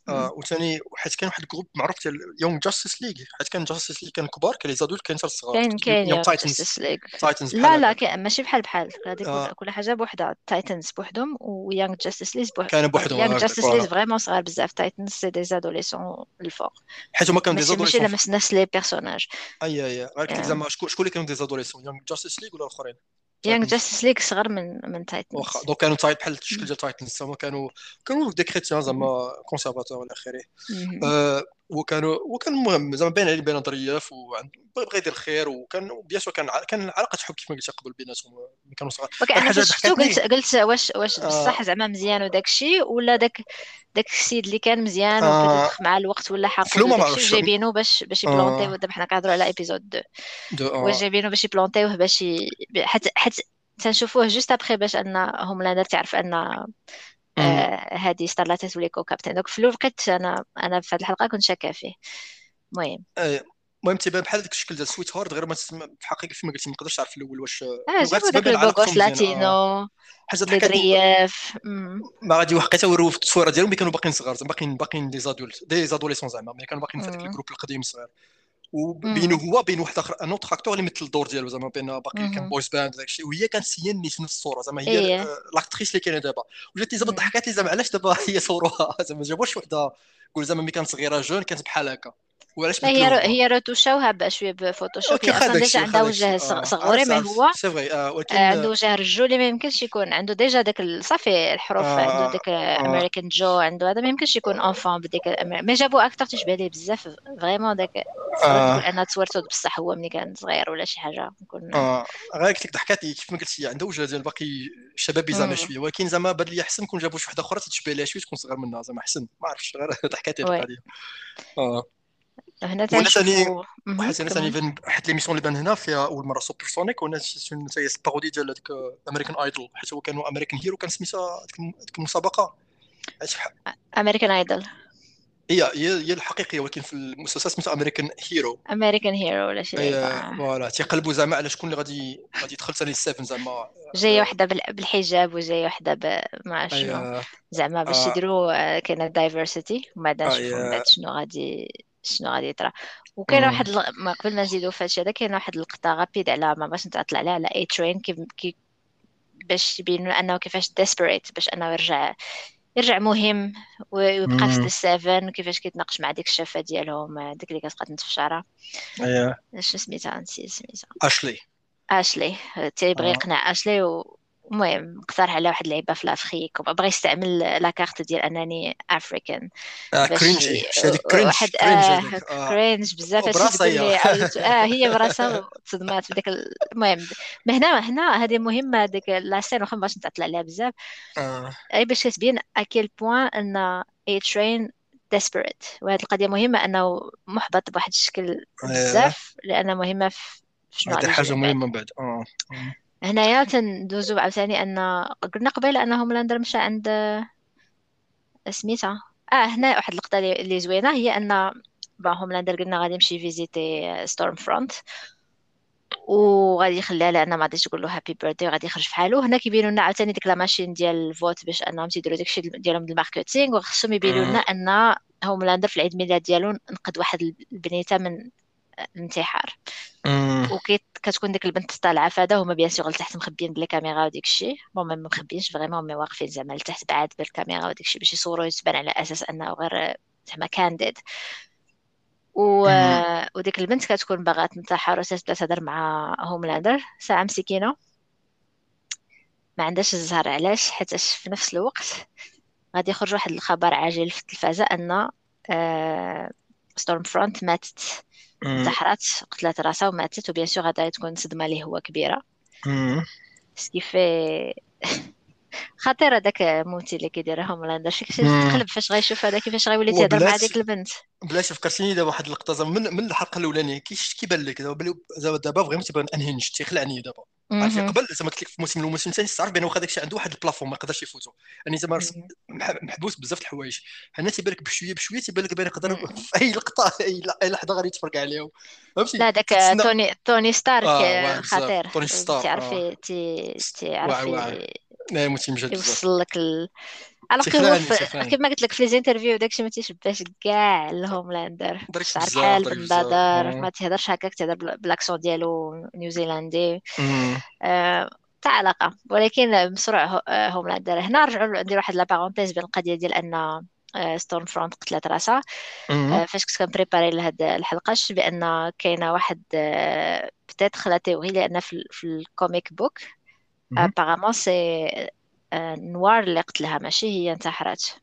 وثاني حيت كان واحد ال groupe معروف ديال Young Justice League حيت كان Justice League كان كبار كان les adultes كان حتى الصغار. كاين كاين Justice League Titans لا لا ماشي بحال بحال. هذيك آه. كل حاجة بوحدها. Titans بوحدهم و Young Justice League بوحدهم كانوا بوحدهم Young Justice League vraiment صغار بزاف. Titans c'est des adolescents الفوق. حيت هما كانوا des adolescents ماشي نفس les personnages أي أي غير زعما شكون اللي كانوا des adolescents Young Justice League ولا الأخرين؟ Young Justice League صغر من من Titans واخا donc كانوا تايت بحال الشكل ديال Titans هما كانوا كانوا des chrétiens زعما conservateurs والى آخره. وكانوا وكان مهم زعما باين عليه بين ظريف وبغى يدير الخير وكان bien sûr كان كان علاقه حب كيف ما قلت قبل بيناتهم ملي كانوا صغار. حاجة شفتو قلت قلت واش واش بصح زعما مزيان وداك الشيء ولا داك داك السيد اللي كان مزيان آه. مع الوقت ولا الشيء جايبينه باش باش يبلونتيو دابا حنا كنهضروا على épisode 2 واش جايبينه باش يبلونتيوه باش حتى حتى تنشوفوه juste après باش أن Homelander تعرف أن هذه Starlight تولي co-captain. donc في الوقت أنا أنا في هذه الحلقة كنت شاكة فيه. المهم. المهم تيبان بحال داك الشكل ديال sweetheart غير ما في الحقيقة كيف ما قلتي ما نقدرش نعرف في الأول واش آه جابو داك ال beau gosse latino حاجة الرياف ما غادي وحقيته وروه في التصويره ديالهم ملي كانوا باقيين صغار باقيين باقيين des adultes des adolescents زعما ملي كانوا باقيين في هذاك ال groupe القديم صغير. وبينه هو بين واحد آخر un autre acteur اللي مثل الدور ديالو زعما بين باقي كان boys band داك الشيء وهي كانت هي نيت نفس الصورة زعما هي إيه. l'actrice اللي كاينة دابا. وجات لي زعما ضحكات لي زعما علاش دابا هي صوروها؟ [LAUGHS] زعما جابوش وحده قول زعما ملي كانت صغيرة jeune كانت بحال هكا. وعلاش هي رو هي روتوشاوها بشويه ب Photoshop هي أصلا déjà عندها وجه صغوري ما هو سي فري ولكن عنده وجه رجولي ما يمكنش يكون. عنده déjà داك صافي الحروف آه عنده داك American jaw عنده هذا ما يمكنش يكون enfant بديك ما جابوا أكثر تشبه ليه بزاف vraiment داك تقول أنها تصورته بصح هو ملي كان صغير ولا شي حاجة. نكون آه غير قلت لك ضحكات كيف ما قلتي عنده وجه ديال باقي شبابي زعما شوية. ولكن زعما بان لي احسن كون جابوا شي وحده أخرى تشبه ليها شوية تكون صغير منها زعما احسن ما عرفتش غير [LAUGHS] ضحكاتي القضية. آه. هنا ثاني واحد ثاني حيت l'émission اللي بان هنا فيها أول مرة Supersonic وهنا هي ال parodie ديال هذاك American Idol حيت هو كانوا American Hero كان سميتها ديك المسابقة. American Idol هي هي الحقيقية ولكن في المسلسل سميتها امريكان هيرو امريكان هيرو ولا شي voilà تيقلبوا زعما على شكون اللي غادي غادي يدخل ثاني ال Seven زعما. جاية وحدة بالحجاب وجاية وحدة ما شنو. زعما باش يديروا كاينة diversity ومن بعد نشوفوا شنو غادي شنو غادي يطرا. وكاين واحد ما قبل ما نزيدو في هادشي هذا كاين واحد اللقطه غابيد على ما باش نطلع عليها على A-Train كي باش يبينوا أنه كيفاش desperate باش أنه يرجع يرجع مهم ويبقى في ال Seven وكيفاش كيتناقش مع ديك الشافة ديالهم ديك اللي كتبقى تنتف شعرها اييه شنو سميتها؟ نسيت سميتها. Ashley Ashley تيبغي يقنع Ashley و المهم اقترح على واحد اللعيبه في l'Afrique وبغى يستعمل la carte ديال أنني African آه cringe هذيك cringe واحد آه cringe بزاف. لي [LAUGHS] آه هي براسها تصدمات في ديك المهم. هنا هنا هذه مهمة ديك la scène واخا باش نتعطل عليها بزاف. آه. باش كتبين à quel point أن A-Train desperate وهذه القضية مهمة أنه محبط بواحد الشكل بزاف لأنها مهمة في شنو هذه حاجة مهمة بعد. آه. هنايا تندوزو عاوتاني أن قلنا قبيلة ان Homelander مشى عند سميتها. آه هنا واحد اللقطه اللي زوينة هي أن با Homelander قلنا غادي يمشي visiter Stormfront وغادي يخليها لأن ما غاديش تقول له happy birthday وغادي يخرج في حاله. هنا كيبينوا لنا عاوتاني ديك la machine ديال Vought باش أنهم تيديروا داكشي ديالهم ال marketing وخصهم يبينوا لنا أن Homelander في العيد ميلاد ديالو نقد واحد البنيتة من الانتحار وكتكون ديك البنت طالعة فهذا هما bien sûr لتحت مخبيين ب les caméras وديك الشيء bon ما مخبيينش vraiment mais واقفين زعما لتحت بعاد بالكاميرا وديك الشيء باش يصوروا يتبان على أساس أنه غير زعما candid و... وديك البنت كتكون باغا تنتحر وتبدا تهضر مع Homelander ساعة مسكينة. ما عندهاش الزهر علاش حيت في نفس الوقت غادي يخرج واحد الخبر عاجل في التلفازة أن Stormfront ماتت. انتحرت قتلت راسها وماتت و bien sûr غادا تكون صدمة ليه هو كبيرة. ce qui fait خطير هذاك موتي اللي كيدير Homelander شي تقلب فاش غيشوف هذا كيفاش غيولي تيهضر مع ديك البنت. بلاش فكرتيني دابا واحد اللقطه من, من الحلقة الأولانية كيبان لك دابا؟ دابا vraiment تيبان انهنج تيخلعني دابا. عرفتي قبل زعما قلت لك في الموسم الموسم الثاني تعرف بان واخا داكشي عنده واحد ال plafond ما يقدرش يفوتو يعني زعما محبوس بزاف الحوايج. هنا تيبان لك بشويه بشوية تيبان لك بان يقدر في [LAUGHS] أي لقطه أي لحظة غادي يتفرق عليهم. فهمتي؟ لا داك توني توني ستارك آه خطير. توني ستارك تعرفي آه. تي تعرفي لا متيمجد يوصل لك ال... على كيف ما قلت لك في ليزانترفيو داكشي ما تيشبهش كاع الهوملاندر شعر بحال بندادر ما تهضرش هكاك تهضر بالأكسون ديالو نيوزيلندي. آه، تاع علاقة. ولكن مشروع هوملاندر هنا رجعوا ندير واحد la parenthèse بين القضية ديال أن Stormfront قتلت راسها. آه، فاش كنت كن préparer لهاد الحلقة بأن كاينة واحد petite théorie لأن في ال comic book apparemment c'est Noir اللي قتلها ماشي هي انتحرت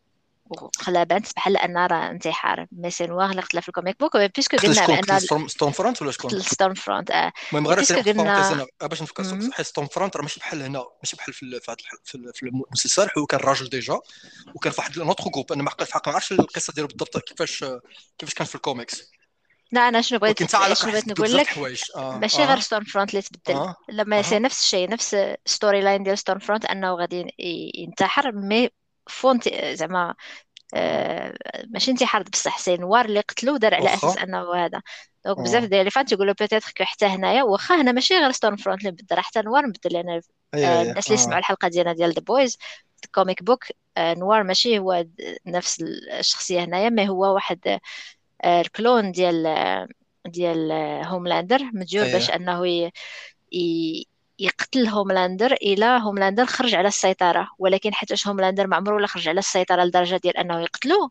وخلا بانت بحال أن راه انتحار mais c'est Noir اللي قتلها في ال comic. book parce que قلنا بأن Stormfront ولا شكون؟ Stormfront آه. المهم غير قلنا باش نفكر صحيح Stormfront راه ماشي بحال هنا ماشي بحال في في المسلسل هو كان راجل déjà وكان في واحد autre groupe أنا ما عرفتش القصة ديالو بالضبط كيفاش كيفاش كان في الكوميكس. لا أنا شنو بغيت شنو بغيت نقول لك آه. ماشي آه. غير ستون فرونت اللي تبدل آه. لما آه. نفس الشيء نفس storyline ديال Stormfront أنه غادي ينتحر mais front زعما آه ماشي انتحار بصح c'est Noir اللي قتلو دار على أساس أنه هذا donc آه. بزاف ديال les fans تيقولوا peut-être que حتى هنايا واخا هنا ماشي غير Stormfront اللي بدل حتى Noir مبدل لأن آه الناس اللي سمعوا الحلقة ديالنا ديال The Boys ال comic book Noir ماشي هو نفس الشخصية هنايا ما هو واحد ال clone ديال ديال هوملاندر. meilleur أيه. باش أنه ي... يقتل هوملاندر إلى هوملاندر خرج على السيطرة. ولكن حيت هوملاندر ما عمره ولا خرج على السيطرة لدرجة ديال أنه يقتلوه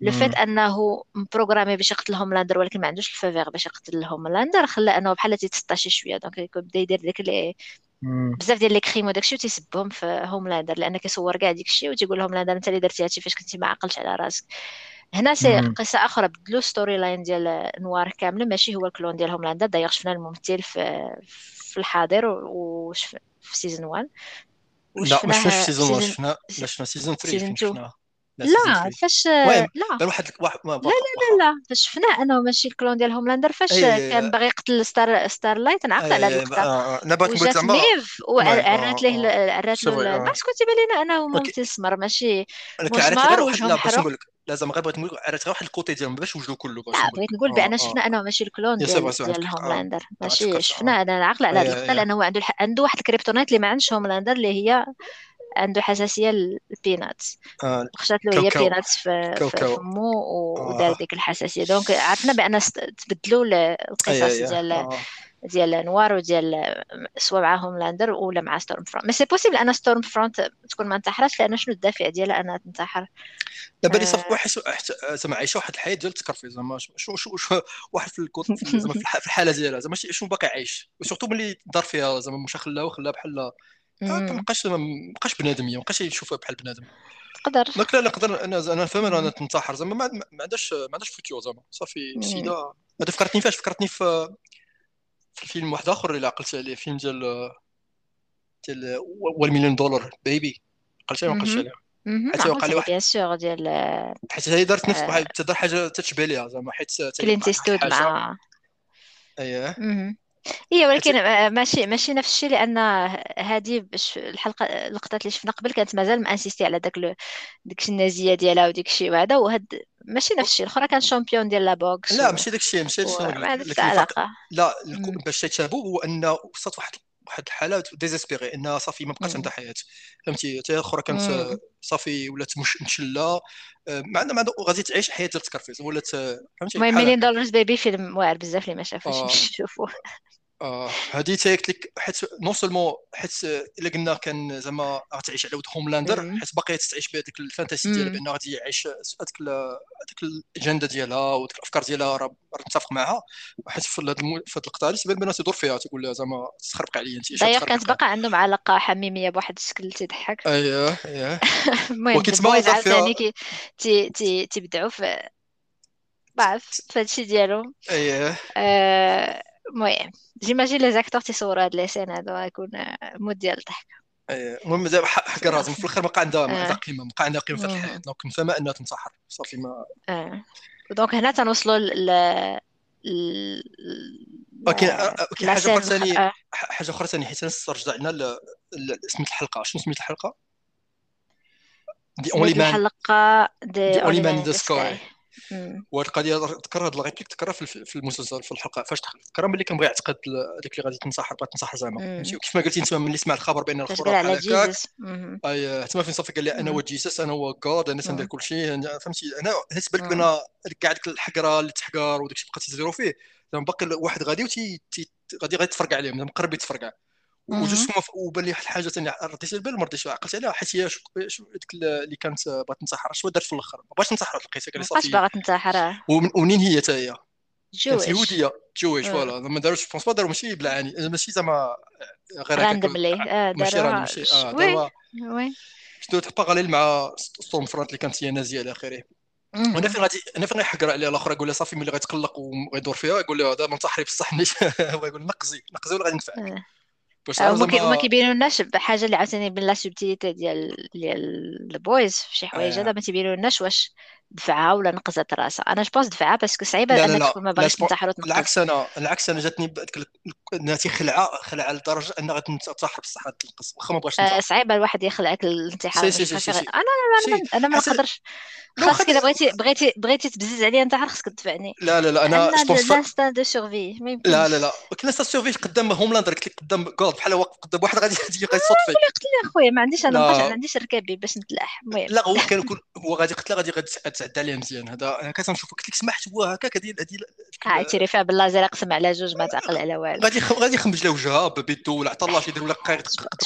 le fait أنه programmé باش يقتل هوملاندر ولكن ما عندوش ال faveur باش يقتل هوملاندر خلى أنه بحال تيتسطاشي شوية. donc بدا يدير ديك les بزاف ديال les crimes وداكشي وتيسبهم في هوملاندر. لأن كيصور كاع داكشي وتيقول هوملاندر أنت اللي درتي هادشي فاش كنتي ما عقلتش على راسك. هنا c'est قصة أخرى بدلوا storyline ديال Noir كاملة ماشي هو ال clone ديال هوملاندر دايوغ شفنا الممثل في في الحاضر وش في saison 1 لا مش في saison 1 شفنا لا شفنا سيزون 3 فين شفناه؟ لا فاش لا. واحد واحد لا لا لا لا. فاش شفناه أنا وماشي الكلون ديال هوملاندر فاش كان باغي يقتل ستار ستار لايت نعقل على اللقطه بغيت نقول زعما ميف وعرات ليه عرات له بس كنت بالي أنا هو ممثل سمر ماشي مسمر وجهه محروق لازم غير بغيت نقول عرفت غير واحد الكوتي ديالهم باش وجدوا كله باش لا بغيت نقول بأن شفنا أنا ماشي الكلون ديال ديال هوملاندر. ماشي شفنا أنا عاقله على هذه اللقطه لأنه عنده عنده واحد الكريبتونايت اللي ما عندش هوملاندر اللي هي عنده حساسية للبينات آه. خشات له هي بينات في, في فمو ودار ديك الحساسية. donc عرفنا بأن تبدلوا القصص ديال آه. ديال Noir وديال سواء مع هوملاندر ولا مع Stormfront mais c'est possible أن Stormfront تكون ما انتحرتش لأن شنو الدافع ديالها أنها تنتحر؟ دابا لي صافي آه. واحد زعما عايشة واحد الحياة ديال التكرفي زعما شنو شو, شو [LAUGHS] واحد في الكود زعما في الحالة ديالها زعما شنو باقي عايش؟ و surtout ملي دار فيها زعما مشى خلاها وخلاها بحال ما بقاش ما بقاش بنادم ما بقاش يشوفها بحال بنادم. تقدر. donc لا نقدر أنا أنا فاهم أنا تنتحر زعما ما عندهاش ما عندهاش futur زعما. صافي سيده هذا فكرتني فاش فكرتني في في فيلم واحد آخر اللي عقلت عليه فيلم ديال ديال 1 Million Dollar Baby عقلت عليه ما عقلتش عليه حيت وقع لي واحد bien sûr ديال حيت هي دارت نفس واحد تدار حاجة تتشبه ليها زعما حيت Clint Eastwood مع اييه هي ولكن ماشي ماشي نفس الشيء لأن هذه باش الحلقة اللقطات اللي شفنا قبل كانت مازال m'insister على داك ديك النازية ديالها وديك الشيء وهذا وهاد ماشي نفس الشيء. الأخرى كان champion ديال la boxe لا ماشي داك الشيء ماشي داك الشيء. لا باش تيتابو هو انه وصلت واحد واحد الحاله désespérée انها صافي ما بقاش عندها حياة. فهمتي؟ حتى الاخرى كانت صافي ولات مش مشلة. آه، ما عندها ما غادي تعيش حياة ديال التكرفيز. ولات فهمتي؟ المهم مليون Dollar Baby فيلم واعر بزاف اللي ما شافوش. آه. [LAUGHS] نشوفوه آه هذه تا قلت لك حيت non seulement حيت إلا قلنا كان زعما غتعيش على ود هوملاندر حيت باقي تعيش بهذيك ال fantaisie ديالها بانه غادي يعيش هذيك هذيك الاجنده ديالها وديك الأفكار ديالها راه متفق معها حيت في هذه اللقطه هذه تبان بانها تدور فيها تقول لها زعما تخربق عليا انت دايوغ كانت باقا عندهم علاقة حميمية بواحد الشكل تيضحك اييه اييه [LAUGHS] المهم عاوتاني كي تيبدعوا في بعرف فهادشي ديالهم. اييه المهم j'imagine les acteurs تيصوروا هاد les scènes هادو غيكون mode ديال الضحك المهم دابا حق راسهم في الآخر ما بقى عندها ما عندها قيمة ما بقى عندها قيمة في الحياة. donc نفهمها أنها تنتحر صافي ما آه. donc هنا تنوصلوا ل ولكن كاين حاجة أخرى ثاني حاجة أخرى ثاني حيت نسترجع لنا سميت الحلقة. شنو سميت الحلقة؟ The Only Man الحلقة The Only Man in the Sky وهاد القضية ذكر هاد ال réplique ذكرها في المسلسل في الحلقة. فاش ذكرها ملي كان بغى يعتقد هذيك اللي غادي تنتحر بغات تنتحر زعما. كيف ما قلتي انت ملي سمع الخبر بأن الخبر على هكاك أي تما فين صافي قال لي أنا هو Jesus أنا هو God أنا تندير كل شيء. فهمتي؟ أنا حس بالك بأن كاع ديك الحقرة اللي تحقر وداك الشيء بقى فيه زعما باقي واحد غادي وتي غادي غادي يتفرقع عليهم مقرب يتفرقع. وجوج وبان لي واحد الحاجة ثانية رديت البال ما رديتش عقلت عليها حيت هي ديك اللي كانت بغات تنتحر شنو دارت في الأخر. ما بغاش تنتحر قال لي صافي. باغا تنتحر ومنين هي حتى هي؟ كانت يهوديه جويش فوالا. ما داروش بونس با داروا ماشي بالعاني ماشي زعما غير راندملي ماشي راه ماشي. آه داروا وي. شنو باراليل مع ستورم فرونت اللي كانت هي نازية إلى آخره. أنا فين غادي أنا فين غيحقر عليها الآخر يقول لها صافي ملي غيتقلق وغيدور فيها يقول لها هذا منتحري بصح [LAUGHS] هو يقول نقزي نقزي ولا غادي نفعك. ما كيبينولناش بحاجه اللي عاوتاني بين la subtilité ديال ديال ال Boys في شي حوايج هذا ما تيبينولناش واش دفعها ولا نقزت راسها. أنا je pense دفعها parce que صعيبة أنك تكون ما باغيش تنتحر وتنقز. العكس أنا العكس أنا جاتني أنها تيخلعها خلعها لدرجة أنها غتنتحر بصح تنقز واخا ما بغاش آه صعيبة الواحد يخلعك الانتحار أنا أنا أنا ما نقدرش. خاصك إذا بغيتي بغيتي بغيتي تبزز عليا أنت خاصك تدفعني. لا لا لا أنا l'instinct de survie لا لا لا. ولكن لانستان دو سورفي قدام هوملاندر قلت لك قدام جولد بحال واقف قدام واحد غادي يجي غيصوت فيك قلت لي أخويا ما عنديش أنا ما عنديش ركابي باش نتلاح. المهم. لا هو كان هو غادي قلت له غادي تعدى عليه مزيان. هذا أنا كتنشوف قلت لك سمحت هو هكاك هذه هذه تيري فيها باللازر قسم على جوج ما تعقل على والو. غادي غادي يخمج له وجهها بيدو ولا عطى الله يدير ولا قايد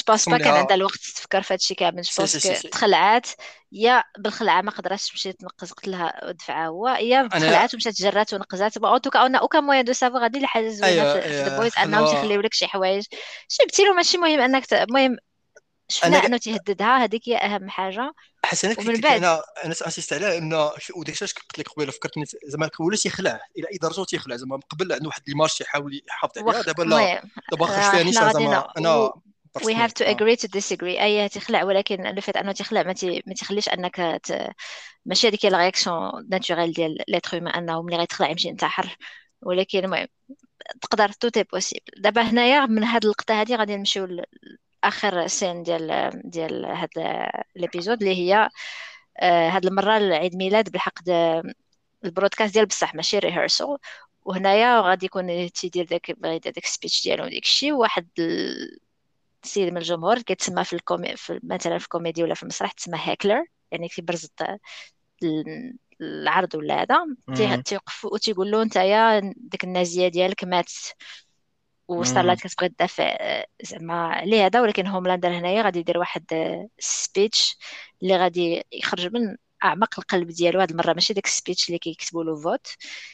باس با كان عندها الوقت تفكر في هادشي كامل. بونس تخلعات يا بالخلعة ما قدراتش تمشي تنقز قلت لها دفعها هو يا خلعات ومشات جرات ونقزات. اوتوكا أو كان مويا دو سافو غادي لحاجه زوينه أيوة في أيوة بويز أنهم تيخليو لك شي حوايج. شي له ماشي مهم أنك المهم شفنا إنه تيهددها هذيك هي أهم حاجة. حسنا ومن بعد أنا أنا insistيت على إنه وداك الشيء قلت لك قبيلة؟ فكرتني زعما ولا تيخلع إلى أي درجة تيخلع زعما قبل عنده واحد l'image تيحاول يحافظ عليها دابا لا. دابا خرج فيها نيشان زعما أنا we have to agree to disagree. أي تخلع ولكن le fait أنه تخلع. ما, تي... ما تخليش أنك ت... ماشي هذيك la réaction naturelle ديال l'être humain أنه ملي غيتخلع يمشي ينتحر. ولكن المهم تقدر tout est possible دابا هنايا من هاد اللقطه هادي غادي نمشيو لاخر scène ديال ديال هاد l'épisode اللي هي آه، هاد المرة العيد ميلاد بالحق ال broadcast ديال بصح ماشي rehearsal وهنايا غادي يكون تيدير داك يدير داك ال speech ديالو وداك الشيء واحد السيد من الجمهور كيتسمى في الكومي في مثلا في الكوميدي ولا في المسرح تسمى heckler. يعني كيبرز العرض ولا هذا. تيوقف وتيقول له نتايا ديك النازية ديالك مات. و Starlight كتبغي تدافع زعما عليه هذا ولكن Homelander هنايا غادي يدير واحد speech اللي غادي يخرج من أعمق القلب ديالو. هاد المرة ماشي داك ال speech اللي كيكتبوا له فوت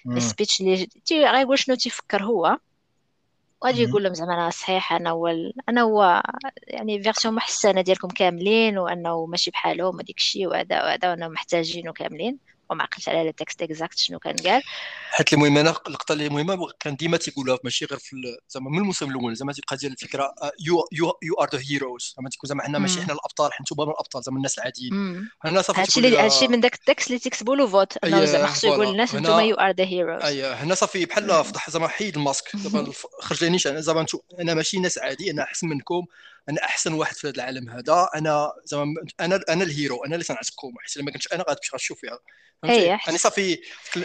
ال speech اللي غايقول شنو تيفكر هو. وغادي يقول لهم زعما أنا صحيح أنا هو أنا هو يعني version محسنة ديالكم كاملين وأنه ماشي بحالهم وديك الشيء وهذا وهذا وأنا محتاجينه كاملين. وما عقلتش على ال texte exact شنو كان قال. حيت المهم أنا اللقطه اللي مهمة كان ديما تيقولها ماشي غير في زعما من الموسم الأول زعما تيبقى ديال الفكرة you you you are the heroes زعما تيكون زعما حنا ماشي حنا الأبطال حنا نتوما الأبطال زعما الناس العاديين. هنا صافي هادشي اللي هادشي من داك ال texte اللي تيكتبوا له فوت إنه زعما خصو يقول للناس نتوما you are the heroes اييه هنا صافي بحال فضح زعما حيد الماسك. دابا خرج لي أنا زعما أنا ماشي ناس عادي أنا أحسن منكم أنا أحسن واحد في هذا العالم هذا. أنا زعما أنا أنا ال hero أنا اللي تنعتقكم حيت ما كنتش أنا غادي تشوف فيها. اي يعني صافي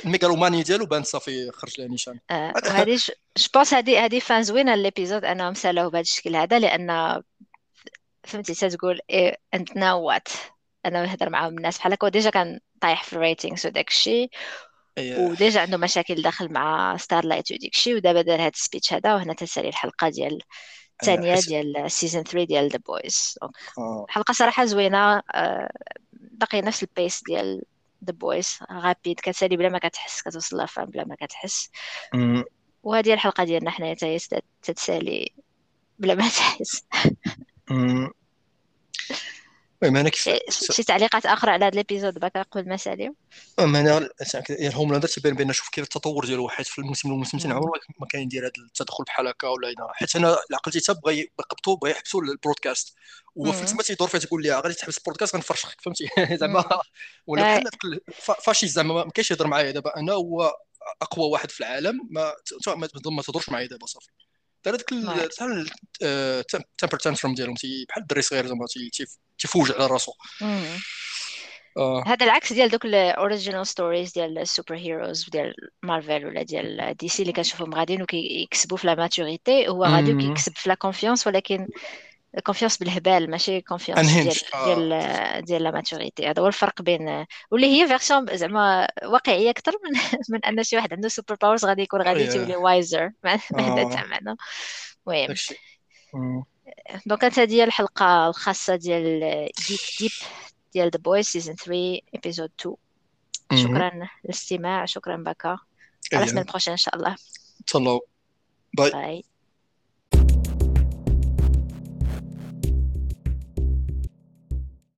ال mégalomanie ديالو بان صافي خرج له نيشان. آه وهذه je pense هذه هذه fin زوينة l'épisode انهم سالوه بهذا الشكل هذا لأن فهمتي تقول إيه and now what أنا نهضر معاهم الناس بحال هكا ديجا كان طايح في ال ratings وداك الشيء. أيه. وديجا عنده مشاكل داخل مع Starlight وديك الشيء. ودابا دار هذا ال speech هذا وهنا تسالي الحلقة ديال الثانية ديال season 3 ديال The Boys الحلقة صراحة زوينة. آه، باقي نفس ال pace ديال The Boys rapide كتسالي بلا ما كتحس كتوصل لها فهم بلا ما كتحس. وهذه الحلقة ديالنا حنايا حتى هي تتسالي بلا ما تحس. [LAUGHS] المهم أنا كيف شي تعليقات أخرى على هذا ال episode باك قبل ما ساليو. المهم أنا ال Homelander تبان بان نشوف كيف التطور ديالو حيت في الموسم الموسم عمره ما كان يدير هذا التدخل بحال هكا ولا حيت أنا عقلتي حتى بغا يقبطوا بغا يحبسوا ال broadcast. هو في ما تيدور فيها تقول لي غادي تحبس ال broadcast غنفرشك فهمتي؟ [LAUGHS] زعما [LAUGHS] ولا بحال فاشي زعما ما كاينش يهضر معايا دابا. أنا هو أقوى واحد في العالم ما ما تهضرش معايا دابا صافي. دار هذاك ال temper tantrum ديالهم بحال الدري صغير زعما تيفوج على راسو. آه. هذا العكس ديال دوك ال original stories ديال ال super heroes ديال مارفل ولا ديال DC اللي كنشوفهم غاديين وكيكسبوا في la maturité هو غادي وكيكسب في la confiance ولكن confiance بالهبال ماشي confiance ديال ديال آه. ديال la maturité هذا هو الفرق بين واللي هي version زعما واقعية أكثر من [LAUGHS] من أن شي واحد عنده super powers غادي يكون غادي تولي wiser ما هذا تاع معنى المهم. donc كانت هذه الحلقة الخاصة ديال Geek Deep ديال The Boys season 3 episode 2 شكرا للاستماع شكرا بكا. à la semaine prochaine إن شاء الله. تهلاو. bye, bye.